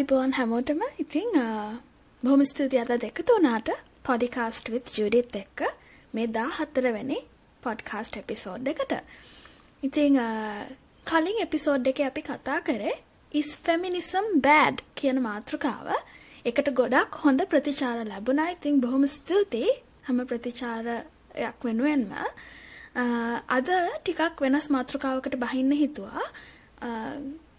ආයිබෝන් හැමෝටම ඉතිං බොහොම ස්තුති අද දෙකතු වනාට පොඩිකාස්ට් විත් ජුඩිත් එක්ක මේ දා හත්තරවැනි පොඩ්කාස්ට් එපිසෝඩ් එකට. ඉතිං කලින් එපිසෝඩ් එක අපි කතා කරේ ඉස් ෆෙමිනිසම් බෑඩ් කියන මාතෘකාව. එකට ගොඩක් හොඳ ප්‍රතිචාර ලැබුණා. ඉතිං බොහොම ස්තුතියි හැම ප්‍රතිචාරයක් වෙනුවෙන්ම. අද ටිකක් වෙනස් මාතෘකාවකට බහින්න හිතුවා.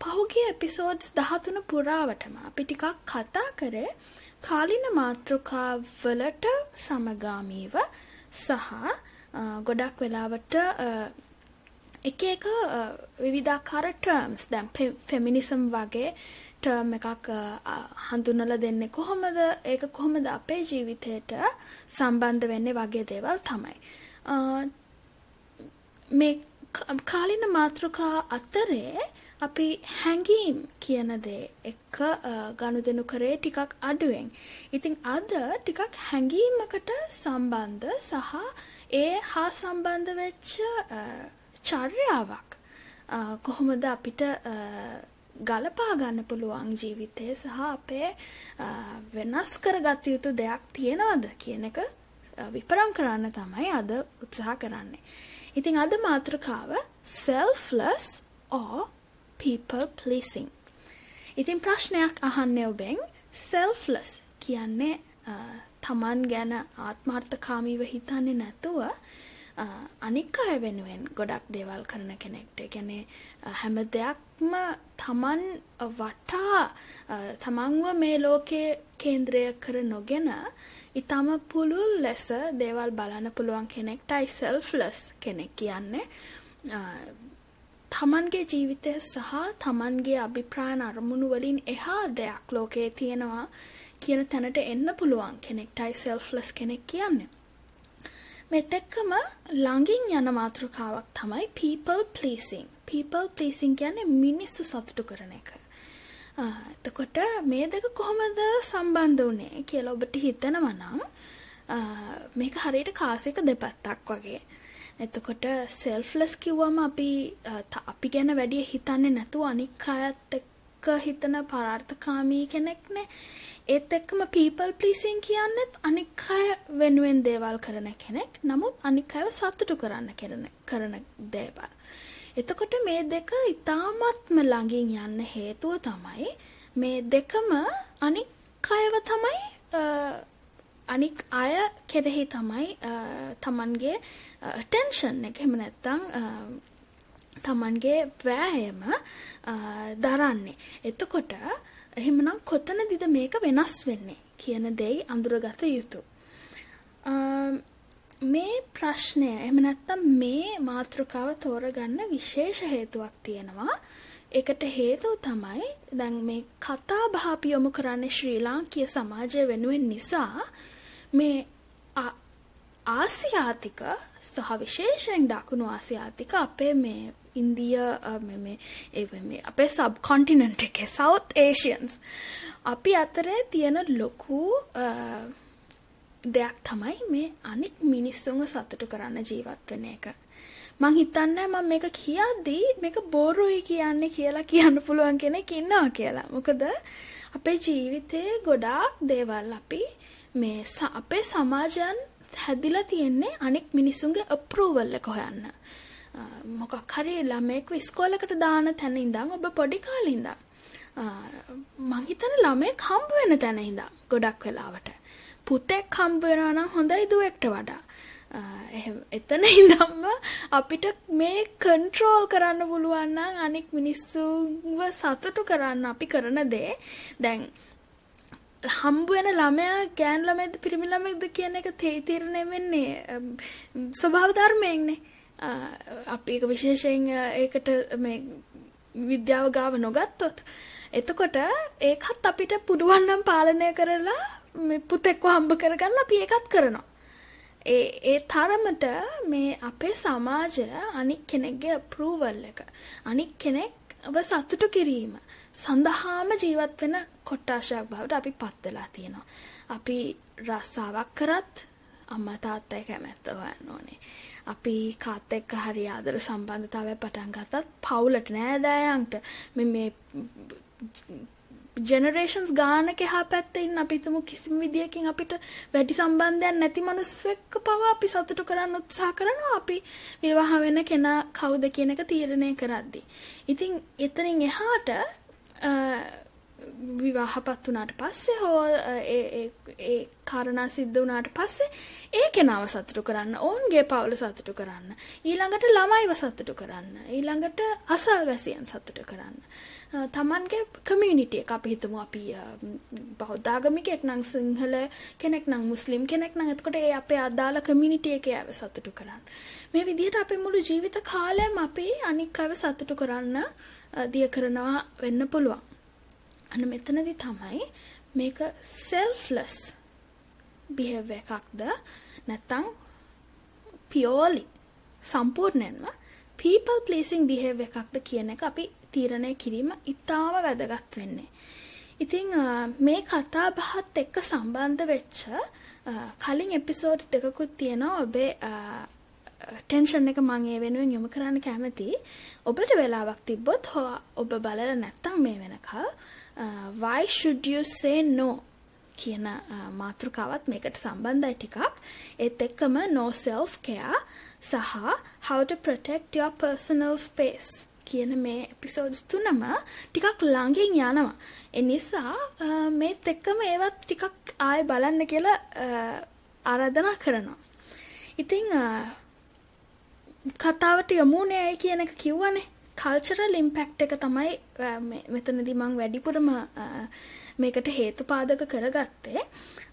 පහුගිය එපිසෝඩ්ස් දහතුන පුරාවටම අපි ටිකක් කතා කරේ කාලින මාතෘකාවලට සමගාමීව සහ ගොඩක් වෙලාවට එක එක විවිධාකාර ටර්ම්ස් දැන් ෆෙමිනිසම් වගේ ටර්ම් එකක් හඳුනලා දෙන්නේ කොහොමද ඒක කොහොමද අපේ ජීවිතයට සම්බන්ධ වෙන්නේ වගේ දේවල් තමයි. මේ කාලින මාතෘකා අතරේ අපි හැඟීම් කියන දේ එක්ක ගනුදෙනු කරේ ටිකක් අඩුවෙන්. ඉතින් අද ටිකක් හැඟීමකට සම්බන්ධ සහ ඒ හා සම්බන්ධ වෙච්ච චර්යාවක් කොහොමද අපිට ගලපා ගන්න පුළුවන් ජීවිතය සහ අපේ වෙනස් කරගත යුතු දෙයක් තියෙනවද කියන එක විපරම් කරන්න තමයි අද උත්සාහ කරන්නේ. ඉතින් අද මාතෘකාව selfless or people pleasing. ඉතින් ප්‍රශ්නයක් අහන්නේ ඔබෙන් selfless කියන්නේ තමන් ගැන ආත්මාර්ථකාමීව හිතන්නේ නැතුව අනික් අය වෙනුවෙන් ගොඩක් දේවල් කරන කෙනෙක්ට. ඒ කියන්නේ හැම දෙයක්ම තමන් වටා තමන්ව මේ ලෝකයේ කේන්ද්‍රය කර නොගෙන ඊටම පුළුල් ලෙස දේවල් බලන්න පුළුවන් කෙනෙක්ටයි selfless කෙනෙක් කියන්නේ. තමන්ගේ ජීවිතය සහ තමන්ගේ අභිප්‍රායන අරමුණු වලින් එහා දෙයක් ලෝකයේ තියෙනවා කියන තැනට එන්න පුළුවන් කෙනෙක්ටයි සෙල්ෆ්ලස් කෙනෙක් කියන්නේ. මෙත් එක්කම ළඟින් යන මාතෘකාවක් තමයි people pleasing. people pleasing කියන්නේ මිනිස්සු සතුටු කරන එක. එතකොට මේ දෙක කොහොමද සම්බන්ධ වුණේ කියලා ඔබට හිතෙනවා නම් මේක හරියට කාසික දෙපැත්තක් වගේ. එතකොට සෙල්ෆ්ලස් කිව්වම අපි අපි ගැන වැඩිය හිතන්නේ නැතුව අනික් අයත් එක්ක හිතන පරාර්ථකාමී කෙනෙක්නේ. ඒත් එක්කම people pleasing කියන්නේත් අනික් අය වෙනුවෙන් දේවල් කරන කෙනෙක්. නමුත් අනික් අයව සතුටු කරන්න කරන කරන දේවල්. එතකොට මේ දෙක ඉතාමත්ම ළඟින් යන්න හේතුව තමයි මේ දෙකම අනික් අයව තමයි අනික් අය කෙරෙහි තමයි තමන්ගේ ටෙන්ෂන් එක එහෙම නැත්තම් තමන්ගේ වෑයම දරන්නේ. එතකොට එහෙමනම් කොතනදිද මේක වෙනස් වෙන්නේ කියන දෙයි අඳුරගත යුතු. මේ ප්‍රශ්නය එහෙම නැත්තම් මේ මාතෘකාව තෝරගන්න විශේෂ හේතුවක් තියෙනවා. ඒකට හේතුව තමයි දැන් මේ කතා බහ අපි යොමු කරන්නේ ශ්‍රී ලාංකීය සමාජය වෙනුවෙන් නිසා මේ ආසියාතික සහ විශේෂයෙන් දකුණු ආසියාතික අපේ මේ ඉන්දිය අපේ සබ් කොන්ටිනන්ට් එකේ සවුත් ඒෂියන්ස් අපි අතරේ තියෙන ලොකු දෙයක් තමයි මේ අනික් මිනිස්සුන්ව සතුටු කරන්න ජීවත් වෙන එක. මං හිතන්නේ මම මේක කියද්දී මේක බොරුයි කියන්නේ කියලා කියන්න පුළුවන් කෙනෙක් ඉන්නවා කියලා. මොකද අපේ ජීවිතේ ගොඩාක් දේවල් අපි මේ අපේ සමාජයන් හැදිලා තියෙන්නේ අනෙක් මිනිසුන්ගේ අප්‍රූවල් එක හොයන්න. මොකක් හරි ළමයෙක්ව ඉස්කෝලේකට දාන තැන ඉඳන් ඔබ පොඩි කාලේ ඉඳන් මං හිතන ළමයෙක් හම්බ වෙන තැන ඉඳන් ගොඩක් වෙලාවට පුතෙක් හම්බ වෙනවා නම් හොඳයි දුවෙක්ට වඩා. එතන ඉඳන්ම අපිට මේ කන්ට්‍රෝල් කරන්න පුළුවන් නම් අනික් මිනිස්සුන්ව සතුටු කරන්න අපි කරන දේ දැන් හම්බ වෙන ළමයා ගෑන් ළමයිද පිරිමි ළමයිද කියන එක තීරණය වෙන්නේ ස්වභාව ධර්මයෙන්නේ. අපි ඒක විශේෂයෙන් ඒකට මේ විද්‍යාව ගාව නොගත්තොත් එතකොට ඒකත් අපිට පුළුවන් නම් පාලනය කරලා මේ පුතෙක්ව හම්බ කරගන්න අපි ඒකත් කරනවා. ඒ ඒ තරමට මේ අපේ සමාජය අනික් කෙනෙක්ගේ අප්‍රූවල් එක අනික් කෙනෙක්ව සතුටු කිරීම සඳහාම ජීවත් වෙන කොට්ටාශයක් බවට අපි පත් වෙලා තියෙනවා. අපි රස්සාවක් කරත් අම්මා තාත්තා කැමැත්ත හොයන්න ඕනේ. අපි කාත් එක්ක හරි ආදර සම්බන්ධතාවයක් පටන් ගත්තත් පවුලට නෑදෑයන්ට මේ ජෙනරේෂන්ස් ගානක එහා පැත්තේ ඉන්න අපි හිතමු කිසිම විදියකින් අපිට වැඩි සම්බන්ධයක් නැති මිනිස්සෙක්ව පවා අපි සතුටු කරන්න උත්සාහ කරනවා අපි විවාහ වෙන කෙනා කවුද කියන එක තීරණය කරද්දී. ඉතින් එතනින් එහාට විවාහපත් වුණාට පස්සේ හෝ ඒ කාරණා සිද්ධ වුණාට පස්සේ ඒ කෙනාව සතුටු කරන්න ඔවුන්ගේ පවුල සතුටු කරන්න ඊළඟට ළමයිව සතුටු කරන්න ඊළඟට අසල්වැසියන් සතුටු කරන්න. තමන්ගේ කමියුනිටි එක අපි හිතමු. අපි බෞද්ධාගමිකයෙක් නම් සිංහල කෙනෙක් නම් මුස්ලිම් කෙනෙක් නම් එතකොට ඒ අපේ අදාළ කමියුනිටි එකේ අය සතුටු කරන්න. මේ විදිහට අපේ මුළු ජීවිත කාලයම අපි අනික් අය සතුටු කරන්න දිය කරනවා වෙන්න පුළුවන් අන්න මෙතනදි තමයි මේක selfless behavior එකක්ද නැත්නම් purely සම්පූර්ණයෙන්ම people pleasing behavior එකක්ද කියන එක අපි තීරණය කිරීම ඉතාම වැදගත් වෙන්නේ. ඉතින් මේ කතා බහත් එක්ක සම්බන්ධ වෙච්ච කලින් එපිසෝඩ්ස් දෙකකුත් තියෙනවා ඔබේ ටෙන්ෂන් එක මං ඒ වෙනුවෙන් යොමු කරන්න කැමති. ඔබට වෙලාවක් තිබ්බොත් හෝ ඔබ බලලා නැත්තම් මේ වෙනකල් Uh, why should you say no කියන uh, මාතෘකාවත් මේකට සම්බන්ධයි ටිකක් ඒත් එක්කම no self care සහ how to protect your personal space කියන මේ එපිසෝඩ්ස් තුනම ටිකක් ළඟින් යනවා. ඒ නිසා uh, මේත් එක්කම ඒවත් ටිකක් ආයෙ බලන්න කියලා ආරාධනා කරනවා. ඉතින් කතාවට යමුනේ ඇයි කියන එක කිව්වනේ. කල්චරල් ඉම්පැක්ට් එක තමයි මෙතනදී මං වැඩිපුරම මේකට හේතුපාදක කරගත්තේ.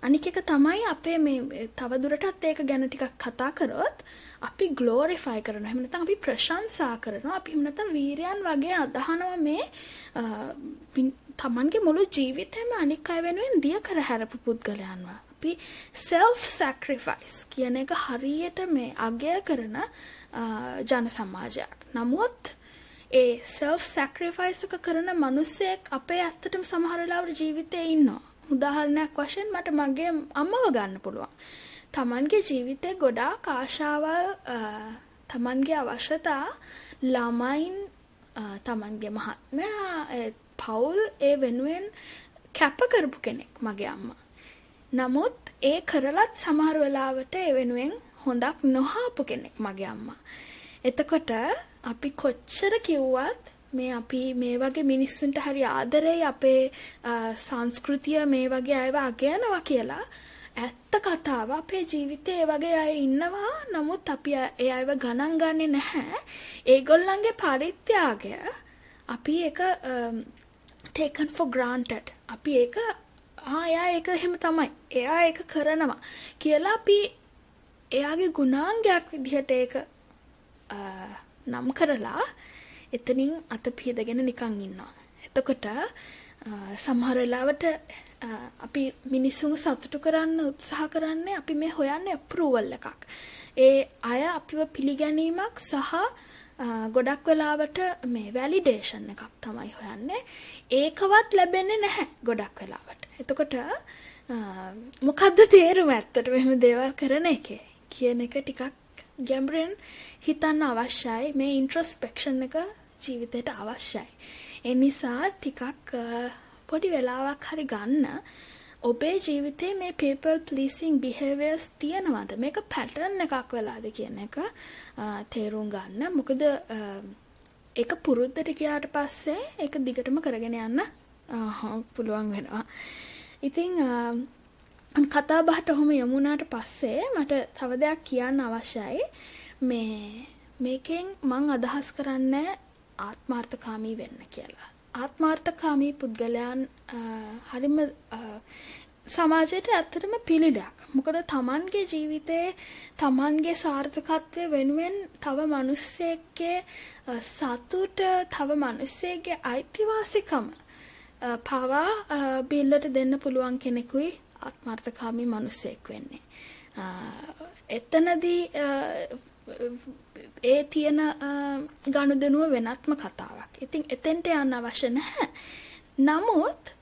අනික එක තමයි අපේ මේ තවදුරටත් ඒක ගැන ටිකක් කතා කරොත් අපි ග්ලෝරිෆයි කරනවා. එහෙම නැත්නම් අපි ප්‍රශංසා කරනවා. අපි එහෙම නැත්නම් වීරයන් වගේ අදහනවා මේ තමන්ගේ මුළු ජීවිතේම අනික් අය වෙනුවෙන් දිය කර හැරපු පුද්ගලයන්ව. අපි self sacrifice කියන එක හරියට මේ අගය කරන ජන සමාජයක්. නමුත් ඒ self sacrifice එක කරන මිනිස්සෙක් අපේ ඇත්තටම සමහර වෙලාවට ජීවිතේ ඉන්නවා. උදාහරණයක් වශයෙන් මට මගේ අම්මව ගන්න පුළුවන්. Tamanගේ ජීවිතේ ගොඩාක් ආශාවල් Tamanගේ අවශ්‍යතා ළමයින් Tamanගේ මහත්මයා පවුල් ඒ වෙනුවෙන් කැප කරපු කෙනෙක් මගේ අම්මා. නමුත් ඒ කරලත් සමහර වෙලාවට ඒ වෙනුවෙන් හොඳක් නොහාපු කෙනෙක් මගේ අම්මා. එතකොට අපි කොච්චර කිව්වත් මේ අපි මේ වගේ මිනිස්සුන්ට හරි ආදරෙයි අපේ සංස්කෘතිය මේ වගේ අයව අගයනවා කියලා ඇත්ත කතාව අපේ ජීවිතේ ඒ වගේ අය ඉන්නවා. නමුත් අපි ඒ අයව ගණන් ගන්නේ නැහැ. ඒගොල්ලන්ගේ පරිත්‍යාගය අපි ඒක taken for granted. අපි ඒක ආ එයා ඒක එහෙම තමයි. එයා ඒක කරනවා. කියලා අපි එයාගේ ගුණාංගයක් විදිහට ඒක නම් කරලා එතනින් අත පියදගෙන නිකන් ඉන්නවා. එතකොට සමහර වෙලාවට අපි මිනිස්සුන් සතුටු කරන්න උත්සාහ කරන්නේ අපි මේ හොයන්නේ අප්‍රූවල් එකක්. ඒ අය අපිව පිළිගැනීමක් සහ ගොඩක් වෙලාවට මේ වැලිඩේෂන් එකක් තමයි හොයන්නේ. ඒකවත් ලැබෙන්නේ නැහැ ගොඩක් වෙලාවට. එතකොට මොකද්ද තේරුම ඇත්තට මෙහෙම දේවල් කරන එකේ කියන එක ටිකක් ගැම්බරෙන් හිතන්න අවශ්‍යයි මේ ඉන්ට්‍රොස්පෙක්ෂන් එක ජීවිතයට අවශ්‍යයි. ඒ නිසා ටිකක් පොඩි වෙලාවක් හරි ගන්න ඔබේ ජීවිතේ මේ people pleasing behaviors තියෙනවද මේක පැටර්න් එකක් වෙලාද කියන එක තේරුම් ගන්න. මොකද ඒක පුරුද්දට ගියාට පස්සේ ඒක දිගටම කරගෙන යන්න පුළුවන් වෙනවා. ඉතින් කතා බහට ඔහොම යමුණාට පස්සේ මට තව දෙයක් කියන්න අවශ්‍යයි. මේ මේකෙන් මං අදහස් කරන්නේ ආත්මාර්ථකාමී වෙන්න කියලා. ආත්මාර්ථකාමී පුද්ගලයන් හරිම සමාජයට ඇත්තටම පිළිලයක්. මොකද තමන්ගේ ජීවිතේ තමන්ගේ සාර්ථකත්වය වෙනුවෙන් තව මිනිස්සෙක්ගේ සතුට තව මිනිස්සෙක්ගේ අයිතිවාසිකම පවා බිල්ලට දෙන්න පුළුවන් කෙනෙකුයි ආත්මార్థකාමී මිනිසෙක් වෙන්නේ. එතනදී ඒ තියෙන ගනුදෙනුව වෙනත්ම කතාවක්. ඉතින් එතෙන්ට යන්න අවශ්‍ය නැහැ. නමුත්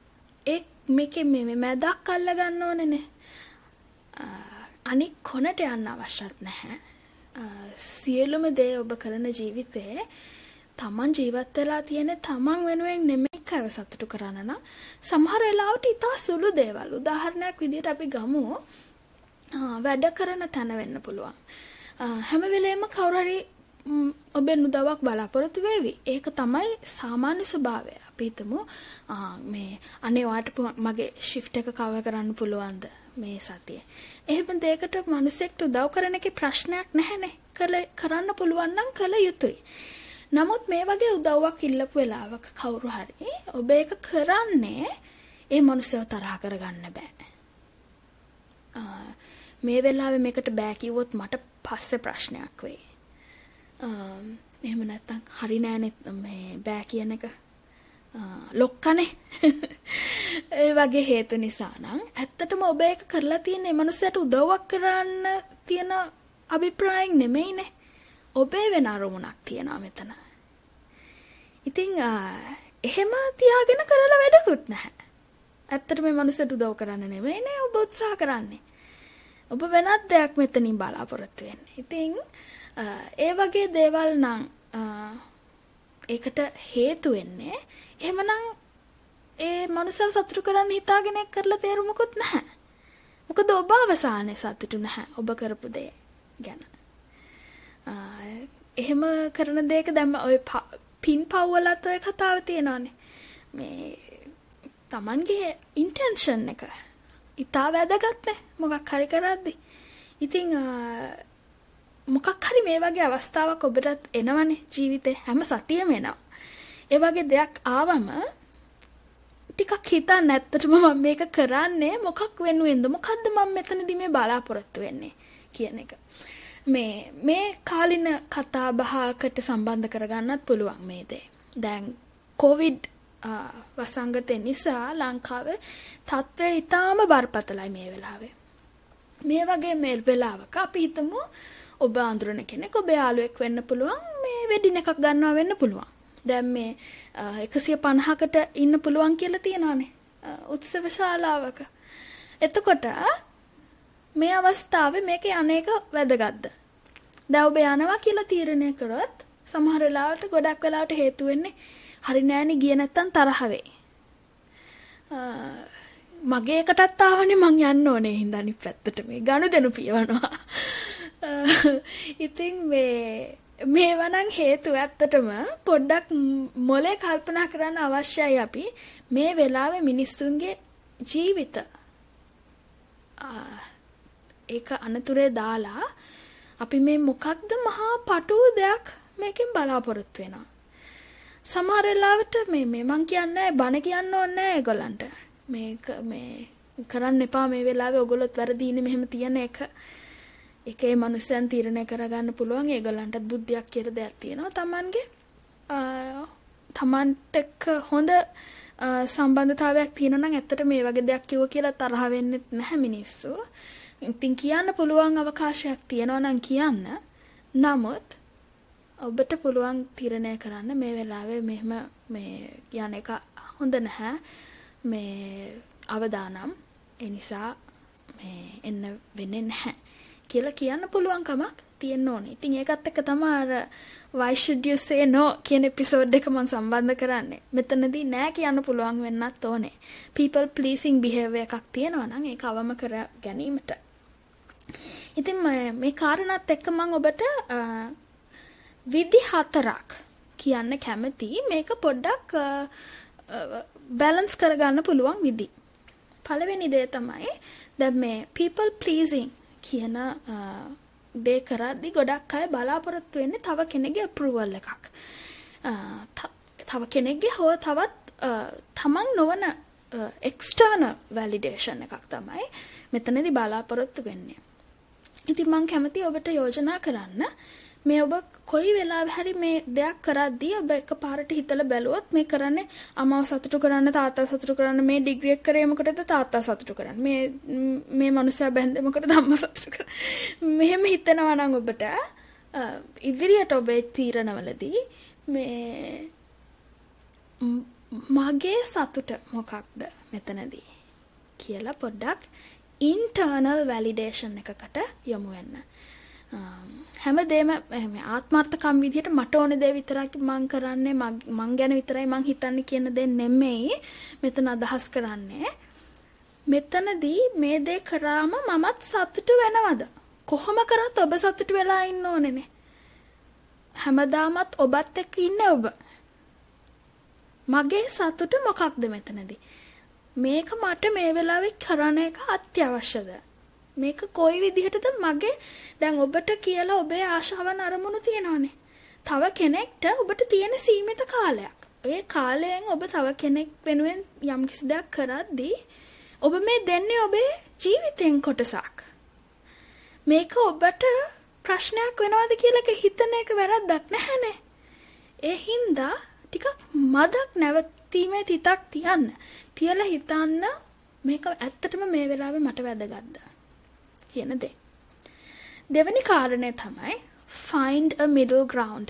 ඒ මේකේ මේ මැදක් අල්ල ගන්න ඕනේනේ. අනික් කොනට යන්න අවශ්‍යත් නැහැ. සියලුම දේ ඔබ කරන ජීවිතේ තමන් ජීවත් වෙලා තියෙන තමන් වෙනුවෙන් නෙමෙයි අනික් අයව සතුටු කරන්න නම් සමහර වෙලාවට ඉතා සුළු දේවල් උදාහරණයක් විදිහට අපි ගමු වැඩ කරන තැන වෙන්න පුළුවන්. හැම වෙලේම කවුරු හරි ඔබෙන් උදව්වක් බලාපොරොත්තු වේවි. ඒක තමයි සාමාන්‍ය ස්වභාවය. අපි හිතමු මේ අනේ වාට මගේ ෂිෆ්ට් එක කවර් කරන්න පුළුවන්ද මේ සතියේ. එහෙම දෙයකට මිනිසෙක්ට උදව් කරන එකේ ප්‍රශ්නයක් නැහැනේ. කරන්න පුළුවන් නම් කළ යුතුයි. නමුත් මේ වගේ උදව්වක් ඉල්ලපු වෙලාවක කවුරු හරි ඔබ ඒක කරන්නේ ඒ මනුස්සයව තරහ කරගන්න බෑ. මේ වෙලාවේ මේකට බෑ කිව්වොත් මට පස්සේ ප්‍රශ්නයක් වෙයි. එහෙම නැත්තම් හරි නෑනේ මේ බෑ කියන එක ලොක්කනේ. ඒ වගේ හේතු නිසා නම් ඇත්තටම ඔබ ඒක කරලා තියෙන්නේ මනුස්සයට උදව්වක් කරන්න තියෙන අභිප්‍රායෙන් නෙමෙයිනේ. ඔබේ වෙන අරමුණක් තියෙනවා මෙතන. ඉතින් එහෙම තියාගෙන කරලා වැඩකුත් නැහැ. ඇත්තට මේ මනුස්සයට උදව් කරන්න නෙමෙයිනේ ඔබ උත්සාහ කරන්නේ. ඔබ වෙනත් දෙයක් මෙතනින් බලාපොරොත්තු වෙන්නේ. ඉතින් ඒ වගේ දේවල් නම් ඒකට හේතු වෙන්නේ එහෙමනම් ඒ මනුස්සව සතුටු කරන්න හිතාගෙන කරලා තේරුමකුත් නැහැ. මොකද ඔබ අවසානයේ සතුටු නැහැ ඔබ කරපු දේ ගැන. එහෙම කරන දෙයක දැම්ම ඔය පින් පව්වලත් ඔය කතාව තියෙනවානේ. මේ Tamanගේ ඉන්ටෙන්ෂන් එක ඉතා වැදගත්නේ මොකක් හරි කරද්දි. ඉතින් මොකක් හරි මේ වගේ අවස්ථාවක් ඔබටත් එනවනේ ජීවිතේ හැම සතියෙම එනවා. ඒ වගේ දෙයක් ආවම ටිකක් හිතන්න ඇත්තටම මම මේක කරන්නේ මොකක් වෙනුවෙන්ද මොකද්ද මම මෙතනදී මේ බලාපොරොත්තු වෙන්නේ කියන එක. මේ මේ කාලින කතා බහකට සම්බන්ධ කරගන්නත් පුළුවන් මේ දේ. දැන් කොවිඩ් වසංගතය නිසා ලංකාවේ තත්ත්වය ඉතාම බරපතලයි මේ වෙලාවේ. මේ වගේ මේල් වෙලාවක අපි හිතමු ඔබ අඳුරන කෙනෙක් ඔබ යාළුවෙක් වෙන්න පුළුවන් මේ වෙඩින් එකක් ගන්නවා වෙන්න පුළුවන්. දැන් මේ 150කට ඉන්න පුළුවන් කියලා තියනවානේ. උත්සව ශාලාවක. එතකොට මේ අවස්ථාවේ මේක අනේක වැදගත්ද? දැන් ඔබ යනවා කියලා තීරණය කරොත් සමහර වෙලාවට ගොඩක් වෙලාවට හේතු වෙන්නේ හරි නෑනේ ගිය නැත්තම් තරහ වෙයි. මගේ එකටත් ආවනේ මං යන්න ඕනේ හින්දා අනිත් පැත්තට මේ ගනුදෙනු පියවනවා. ඉතින් මේ මේවා නම් හේතු ඇත්තටම පොඩ්ඩක් මොලේ කල්පනා කරන්න අවශ්‍යයි අපි මේ වෙලාවේ මිනිස්සුන්ගේ ජීවිත ඒක අනතුරේ දාලා අපි මේ මොකක්ද මහා පටු දෙයක් මේකෙන් බලාපොරොත්තු වෙනවා. සමහර වෙලාවට මේ මේ මං කියන්නේ බන කියන්න ඕනේ නැහැ ඒගොල්ලන්ට. මේක මේ කරන්න එපා මේ වෙලාවේ ඔයගොල්ලොත් වැරදීනේ මෙහෙම තියන එක. ඒකේ මනුස්සයන් තීරණය කරගන්න පුළුවන් ඒගොල්ලන්ට බුද්ධියක් කියලා දෙයක් තියෙනවා Tamange. තමන්ට එක්ක හොඳ සම්බන්ධතාවයක් තියෙනවා නම් ඇත්තට මේ වගේ දෙයක් කිව්ව කියලා තරහ වෙන්නේ නැහැ මිනිස්සු. ඉතින් කියන්න පුළුවන් අවකාශයක් තියෙනවා නම් කියන්න. නමුත් ඔබට පුළුවන් තීරණය කරන්න මේ වෙලාවේ මෙහෙම මේ යන එක හොඳ නැහැ. මේ අවදානම් ඒ නිසා මේ එන්න වෙන්නේ නැහැ කියලා කියන්න පුළුවන් කමක් තියෙන්න ඕනේ. ඉතින් ඒකත් එක්ක තමයි අර why should you say no කියන එපිසෝඩ් එක මම සම්බන්ධ කරන්නේ. මෙතනදී නෑ කියන්න පුළුවන් වෙන්නත් ඕනේ. people pleasing behavior එකක් තියෙනවා නම් ඒක අවම කර ගැනීමට. ඉතින් මේ කාරණාත් එක්ක මම ඔබට විදි හතරක් කියන්න කැමති මේක පොඩ්ඩක් බැලන්ස් කරගන්න පුළුවන් විදි. පළවෙනි දේ තමයි දැන් මේ people pleasing කියන දේ කරද්දි ගොඩක් අය බලාපොරොත්තු වෙන්නේ තව කෙනෙක්ගේ approval එකක්. තව කෙනෙක්ගේ හෝ තවත් තමන් නොවන external validation එකක් තමයි මෙතනදී බලාපොරොත්තු වෙන්නේ. ඉතින් මම කැමති ඔබට යෝජනා කරන්න. මේ ඔබ කොයි වෙලාවෙ හරි මේ දෙයක් කරද්දී ඔබ එකපාරට හිතලා බැලුවොත් මේ කරන්නේ අම්මව සතුටු කරන්න තාත්තව සතුටු කරන්න මේ ඩිග්‍රී එක කරේ මොකටද තාත්තා සතුටු කරන්න. මේ මේ මනුස්සයා බැන්දේ මොකටද අම්මා සතුටු කරන්න. මෙහෙම හිතනවා නම් ඔබට ඉදිරියට ඔබේ තීරණවලදී මේ මගේ සතුට මොකක්ද මෙතනදී කියලා පොඩ්ඩක් ඉන්ටර්නල් වැලිඩේෂන් එකකට යොමු වෙන්න. හැමදේම ආත්මార్థකම් විදිහට මට ඕන දේ විතරක් මං කරන්නේ මං ගැන විතරයි මං හිතන්නේ කියන දේ නෙමෙයි මෙතන අදහස් කරන්නේ. මෙතනදී මේ දේ කරාම මමත් සතුටු වෙනවද? කොහොම කරත් ඔබ සතුටු වෙලා ඉන්න ඕනේනේ හැමදාමත් ඔබත් එක්ක ඉන්නේ ඔබ. මගේ සතුට මොකක්ද මෙතනදී? මේක මට මේ වෙලාවේ කරන එක අත්‍යවශ්‍යද මේක කොයි විදිහටද මගේ දැන් ඔබට කියලා ඔබේ ආශාවන් අරමුණු තියෙනවානේ. තව කෙනෙක්ට ඔබට තියෙන සීමිත කාලයක්. ඒ කාලයෙන් ඔබ තව කෙනෙක් වෙනුවෙන් යම්කිසි දෙයක් කරද්දී ඔබ මේ දෙන්නේ ඔබේ ජීවිතෙන් කොටසක්. මේක ඔබට ප්‍රශ්නයක් වෙනවද කියලා හිතන එක වැරද්දක් නැහැනේ. ඒ හින්දා ටිකක් මදක් නැවතීමේ තිතක් තියන්න. තියලා හිතන්න මේක ඇත්තටම මේ වෙලාවේ මට වැදගත්ද? කියන දේ. දෙවැනි කාරණය තමයි find a middle ground.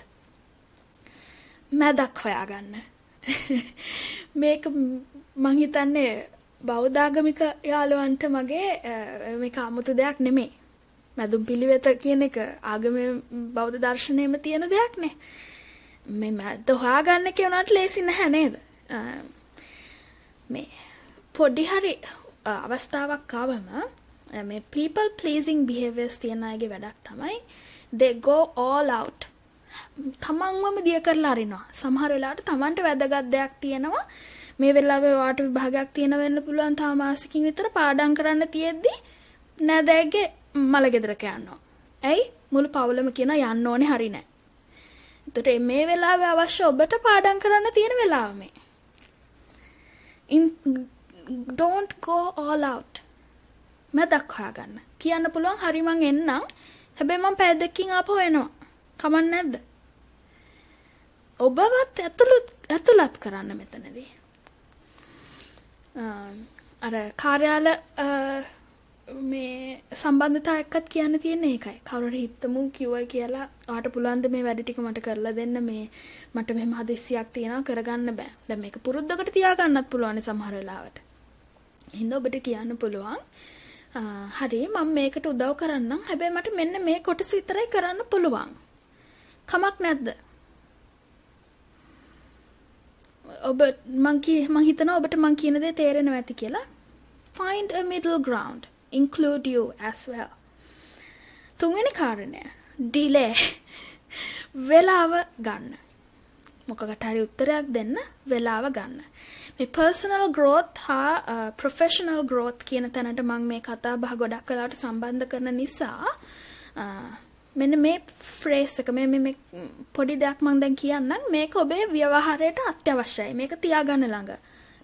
මැදක් හොයාගන්න. මේක මං හිතන්නේ බෞද්ධාගමික යාළුවන්ට මගේ මේක 아무තු දෙයක් නෙමෙයි. මැදුම් පිළිවෙත කියන එක ආගමේ බෞද්ධ දර්ශනයෙම තියෙන දෙයක් නේ. මේ මැද හොයාගන්න කියනට ලේසි නැහැ නේද? මේ පොඩි හරි අවස්ථාවක් ආවම මේ people pleasing behaviors තියෙන අයගේ වැඩක් තමයි they go all out. තමන්වම දිය කරලා අරිනවා. සමහර වෙලාවට තමන්ට වැදගත් දෙයක් තියෙනවා. මේ වෙලාවේ වාට විභාගයක් තියෙන වෙන්න පුළුවන් තව මාසෙකින් විතර පාඩම් කරන්න තියෙද්දි නෑදෑගේ මල ගෙදරක යනවා. ඇයි? මුළු පවුලම කියන යන්න ඕනේ හරි නෑ. එතකොට මේ වෙලාවේ අවශ්‍ය ඔබට පාඩම් කරන්න තියෙන වෙලාව මේ. In don't go all out මැදක් හොයාගන්න. කියන්න පුළුවන් හරි මං එන්නම්. හැබැයි මං පැය දෙකකින් ආපහු එනවා. කමක් නැද්ද? ඔබවත් ඇතුළත් ඇතුළත් කරන්න මෙතනදී. අර කාර්යාල මේ සම්බන්ධතා එක්කත් කියන්න තියෙන්නේ ඒකයි. කවුරුහරි හිතමු කිව්වයි කියලා ආට පුළුවන් ද මේ වැඩ ටික මට කරලා දෙන්න මේ මට මෙහෙම හදිස්සියක් තියෙනවා කරගන්න බෑ. දැන් මේක පුරුද්දකට තියාගන්නත් පුළුවන් සමහර වෙලාවට. හින්දා ඔබට කියන්න පුළුවන් හරි මම මේකට උදව් කරන්නම්. හැබැයි මට මෙන්න මේ කොටස විතරයි කරන්න පුළුවන්. කමක් නැද්ද? ඔබ මං කී මං හිතනවා ඔබට මං කියන දේ තේරෙනවා ඇති කියලා. Find a middle ground. Include you as well. තුන්වෙනි කාරණය delay. වෙලාව ගන්න. මොකකට හරි උත්තරයක් දෙන්න වෙලාව ගන්න. මේ personal growth හා professional growth කියන තැනට මම මේ කතා බහ ගොඩක් කලාවට සම්බන්ධ කරන නිසා මෙන්න මේ ෆ්‍රේස් එක මේ මේ පොඩි දෙයක් මම දැන් කියන්නම් මේක ඔබේ ව්‍යවහාරයට අත්‍යවශ්‍යයි මේක තියාගන්න ළඟ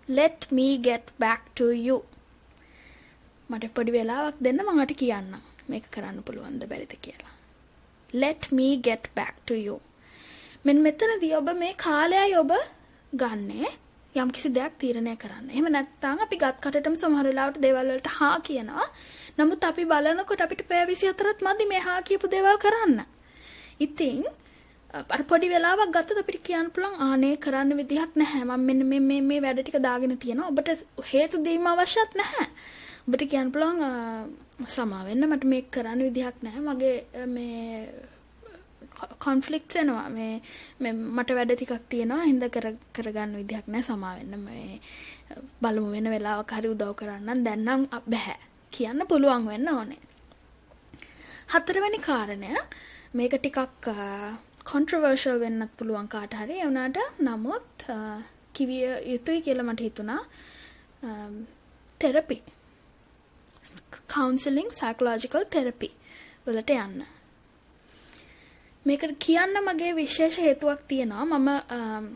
let me get back to you මට පොඩි වෙලාවක් දෙන්න මම අට කියන්නම් මේක කරන්න පුළුවන්ද බැරිද කියලා let me get back to you මෙන්න මෙතනදී ඔබ මේ කාලයයි ඔබ ගන්නේ යම් කිසි දෙයක් තීරණය කරන්න. එහෙම නැත්නම් අපි ගත් කටටම සමහර වෙලාවට දේවල් වලට හා කියනවා. නමුත් අපි බලනකොට අපිට පැය 24ත් මදි මේ හා කියපු දේවල් කරන්න. ඉතින් අර පොඩි වෙලාවක් ගත්තත් අපිට කියන්න පුළුවන් ආනේ කරන්න විදිහක් නැහැ. මම මෙන්න මේ මේ මේ වැඩ ටික දාගෙන තියෙනවා. ඔබට හේතු දීම අවශ්‍යත් නැහැ. ඔබට කියන්න පුළුවන් සමා වෙන්න මට මේක කරන්න විදිහක් නැහැ. මගේ මේ කොන්ෆ්ලික්ට්ස් එනවා. මේ මට වැඩ ටිකක් තියෙනවා. හින්ද කර කරගන්න විදිහක් නෑ සමා වෙන්න. මේ බලමු වෙන වෙලාවක හරි උදව් කරන්න දැන්නම් බැහැ. කියන්න පුළුවන් වෙන්න ඕනේ. හතරවෙනි කාරණය. මේක ටිකක් කොන්ට්‍රවර්ෂල් වෙන්නත් පුළුවන් කාට හරි. ඒ වුණාට නමුත් කිවිය යුතුයි කියලා මට හිතුණා. තෙරපි කවුන්සලින් සයිකොලොජිකල් තෙරපි වලට යන්න. මේකට කියන්න මගේ විශේෂ හේතුවක් තියෙනවා. මම um,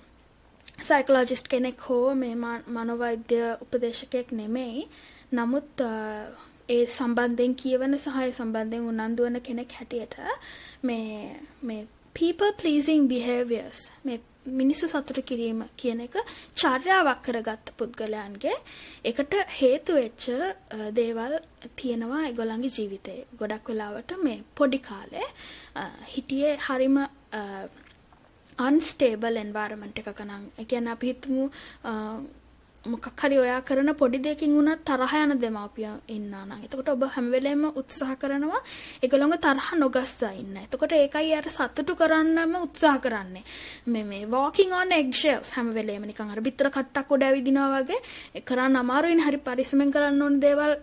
සයිකලෝජිස්ට් කෙනෙක් හෝ මේ මනෝවෛද්‍ය උපදේශකයෙක් නෙමෙයි. නමුත් uh, ඒ සම්බන්ධයෙන් කියවන සහය සම්බන්ධයෙන් උනන්දු වන කෙනෙක් හැටියට මේ මේ people pleasing behaviors මේ මිනිස්සු සතුට කිරීම කියන එක චර්යාවක් කරගත්ත පුද්ගලයන්ගේ එකට හේතු වෙච්ච දේවල් තියෙනවා ඒගොල්ලන්ගේ ජීවිතේ. ගොඩක් වෙලාවට මේ පොඩි කාලේ හිටියේ හරිම අන්ස්ටේබල් එන්වයරන්මන්ට් එකක නම් ඒ කියන්නේ අපි හිතමු මොකක් හරි ඔයා කරන පොඩි දෙයකින් වුණත් තරහ යන දෙමාපියෝ ඉන්නා නම් එතකොට ඔබ හැම වෙලේම උත්සාහ කරනවා ඒගොල්ලෝගේ තරහ නොගස්සා ඉන්න. එතකොට ඒකයි යාට සතුටු කරන්නම උත්සාහ කරන්නේ. මේ මේ walking on eggshells හැම වෙලේම නිකන් අර බිත්තර කට්ටක් උඩ ඇවිදිනවා වගේ කරන්න අමාරුයින් හරි පරිස්සමෙන් කරන්න ඕන දේවල්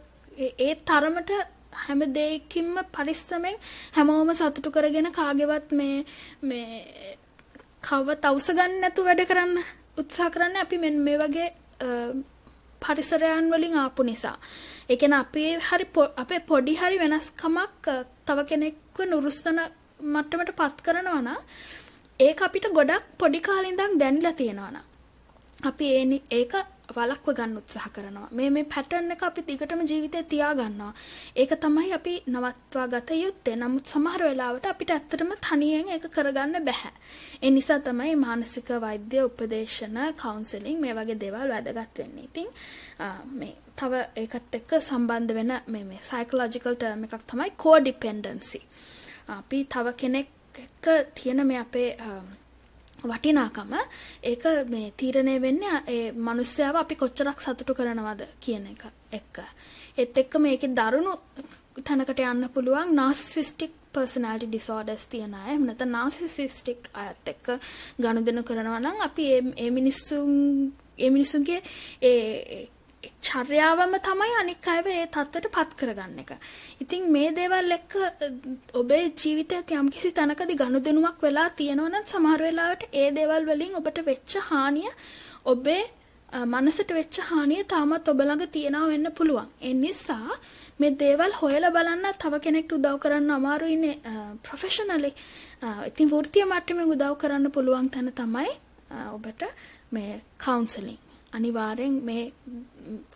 ඒ තරමට හැම දෙයකින්ම පරිස්සමෙන් හැමෝම සතුටු කරගෙන කාගේවත් මේ මේ කව තවුස ගන්න නැතුව වැඩ කරන්න උත්සාහ කරන්න අපි මෙන්න මේ වගේ පරිසරයන් වලින් ආපු නිසා. ඒ කියන්නේ අපේ හරි අපේ පොඩි හරි වෙනස්කමක් තව කෙනෙක්ව නුරුස්සන මට්ටමට පත් කරනවා නම් ඒක අපිට ගොඩක් පොඩි කාලේ ඉඳන් දැනিলা තියෙනවා නම් අපි ඒක වලක්ව ගන්න උත්සාහ කරනවා. මේ මේ පැටර්න් එක අපි දිගටම ජීවිතේ තියා ගන්නවා. ඒක තමයි අපි නවත්වා ගත යුත්තේ. නමුත් සමහර වෙලාවට අපිට ඇත්තටම තනියෙන් ඒක කරගන්න බෑ. ඒ නිසා තමයි මානසික වෛද්‍ය උපදේශන, කවුන්සලින් මේ වගේ දේවල් වැදගත් වෙන්නේ. ඉතින් මේ තව ඒකත් එක්ක සම්බන්ධ වෙන මේ මේ සයිකොලොජිකල් ටර්ම් එකක් තමයි කෝඩිපෙන්ඩන්සි. අපි තව කෙනෙක් එක්ක තියෙන මේ අපේ වටිනාකම ඒක මේ තීරණය වෙන්නේ ඒ මිනිස්යාව අපි කොච්චරක් සතුටු කරනවද කියන එක එක්ක. ඒත් එක්ක මේකේ දරුණු තැනකට යන්න පුළුවන් narcissistic personality disorders තියන අය. එහෙම නැත්නම් narcissistic අයත් එක්ක ගනුදෙනු කරනවා නම් අපි මේ මිනිස්සුන් මේ මිනිස්සුන්ගේ ඒ චර්යාවම තමයි අනික් අයව ඒ තත්ත්වයට පත් කරගන්න එක. ඉතින් මේ දේවල් එක්ක ඔබේ ජීවිතයත් යම්කිසි තැනකදී ගනුදෙනුවක් වෙලා තියෙනවා නම් සමහර වෙලාවට ඒ දේවල් වලින් ඔබට වෙච්ච හානිය ඔබේ මනසට වෙච්ච හානිය තාමත් ඔබ ළඟ තියෙනවා වෙන්න පුළුවන්. ඒ නිසා මේ දේවල් හොයලා බලන්න තව කෙනෙක්ට උදව් කරන්න අමාරුයිනේ ප්‍රොෆෙෂනලි. ඉතින් වෘත්තීය මට්ටමින් උදව් කරන්න පුළුවන් තැන තමයි ඔබට මේ කවුන්සලින්. අනිවාර්යෙන් මේ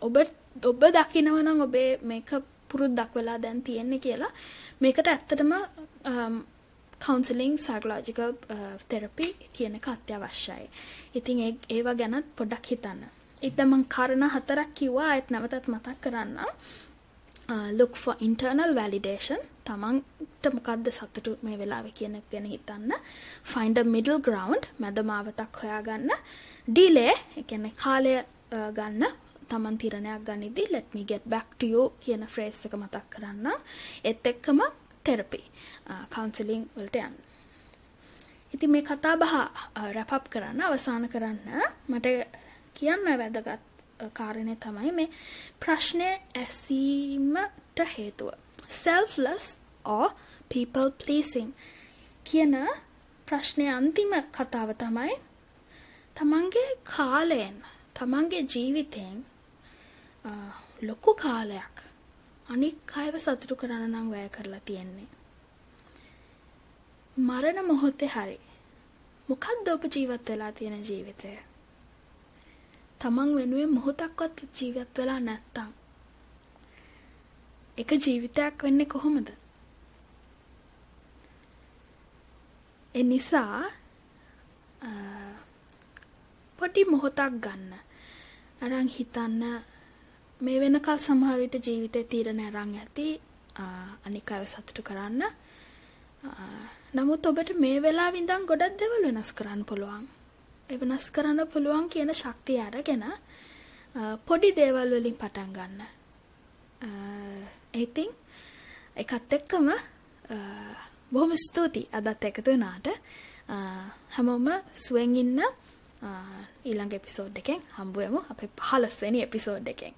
ඔබ ඔබ දකිනවා නම් ඔබේ මේක පුරුද්දක් වෙලා දැන් තියෙන්නේ කියලා මේකට ඇත්තටම කවුන්සලින් සයිකොලොජිකල් තෙරපි කියන එක අත්‍යවශ්‍යයි. ඉතින් ඒවා ගැනත් පොඩ්ඩක් හිතන්න. ඉතින් මම කාරණා හතරක් කිව්වා ආයෙත් නැවතත් මතක් කරන්න. Uh, look for internal validation තමන්ට මොකක්ද සතුටු මේ වෙලාවේ කියන එක ගැන හිතන්න. find a middle ground මැද මාවතක් හොයාගන්න. ඩිලේ එකන කාලය ගන්න තමන් තිරණයක් ගනිදි let me get back to you කියන ෆ්‍රේස් එක මතක් කරන්න එත් එක්කම තෙරපි කවුන්සිලිං වලට යන්න. ඉතින් මේ කතා බහ රැපප් කරන්න අවසාන කරන්න. මට කියන්න වැදගත් කාරණය තමයි මේ ප්‍රශ්නය ඇසීමට හේතුව. selfless or people pleasing කියන ප්‍රශ්නය අන්තිම කතාව තමයි තමන්ගේ කාලයෙන් තමන්ගේ ජීවිතයෙන් ලොකු කාලයක් අනික් අයව සතුටු කරන්න නම් වැය කරලා තියෙන්නේ. මරණ මොහොතේ හරි මොකක්ද ඔබ ජීවත් වෙලා තියෙන ජීවිතය? තමන් වෙනුවෙන් මොහොතක්වත් ජීවත් වෙලා නැත්තම් එක ජීවිතයක් වෙන්නේ කොහොමද? ඒ නිසා පොඩි මොහොතක් ගන්න. අරන් හිතන්න මේ වෙනකල් සමහර විට ජීවිතේ තීරණ අරන් ඇති අනික් අයව සතුටු කරන්න. නමුත් ඔබට මේ වෙලාවෙ ඉඳන් ගොඩක් දේවල් වෙනස් කරන්න පුළුවන්. ඒ වෙනස් කරන්න පුළුවන් කියන ශක්තිය අරගෙන පොඩි දේවල් වලින් පටන් ගන්න. ඉතින් ඒකත් එක්කම බොහොම ස්තුතියි අදත් එකතු වුණාට හැමෝම සුවෙන් ඉන්න ඊළඟ එපිසෝඩ් එකෙන් හම්බුවමු අපේ පහලස්වැනි එපිසෝඩ් එකෙන්.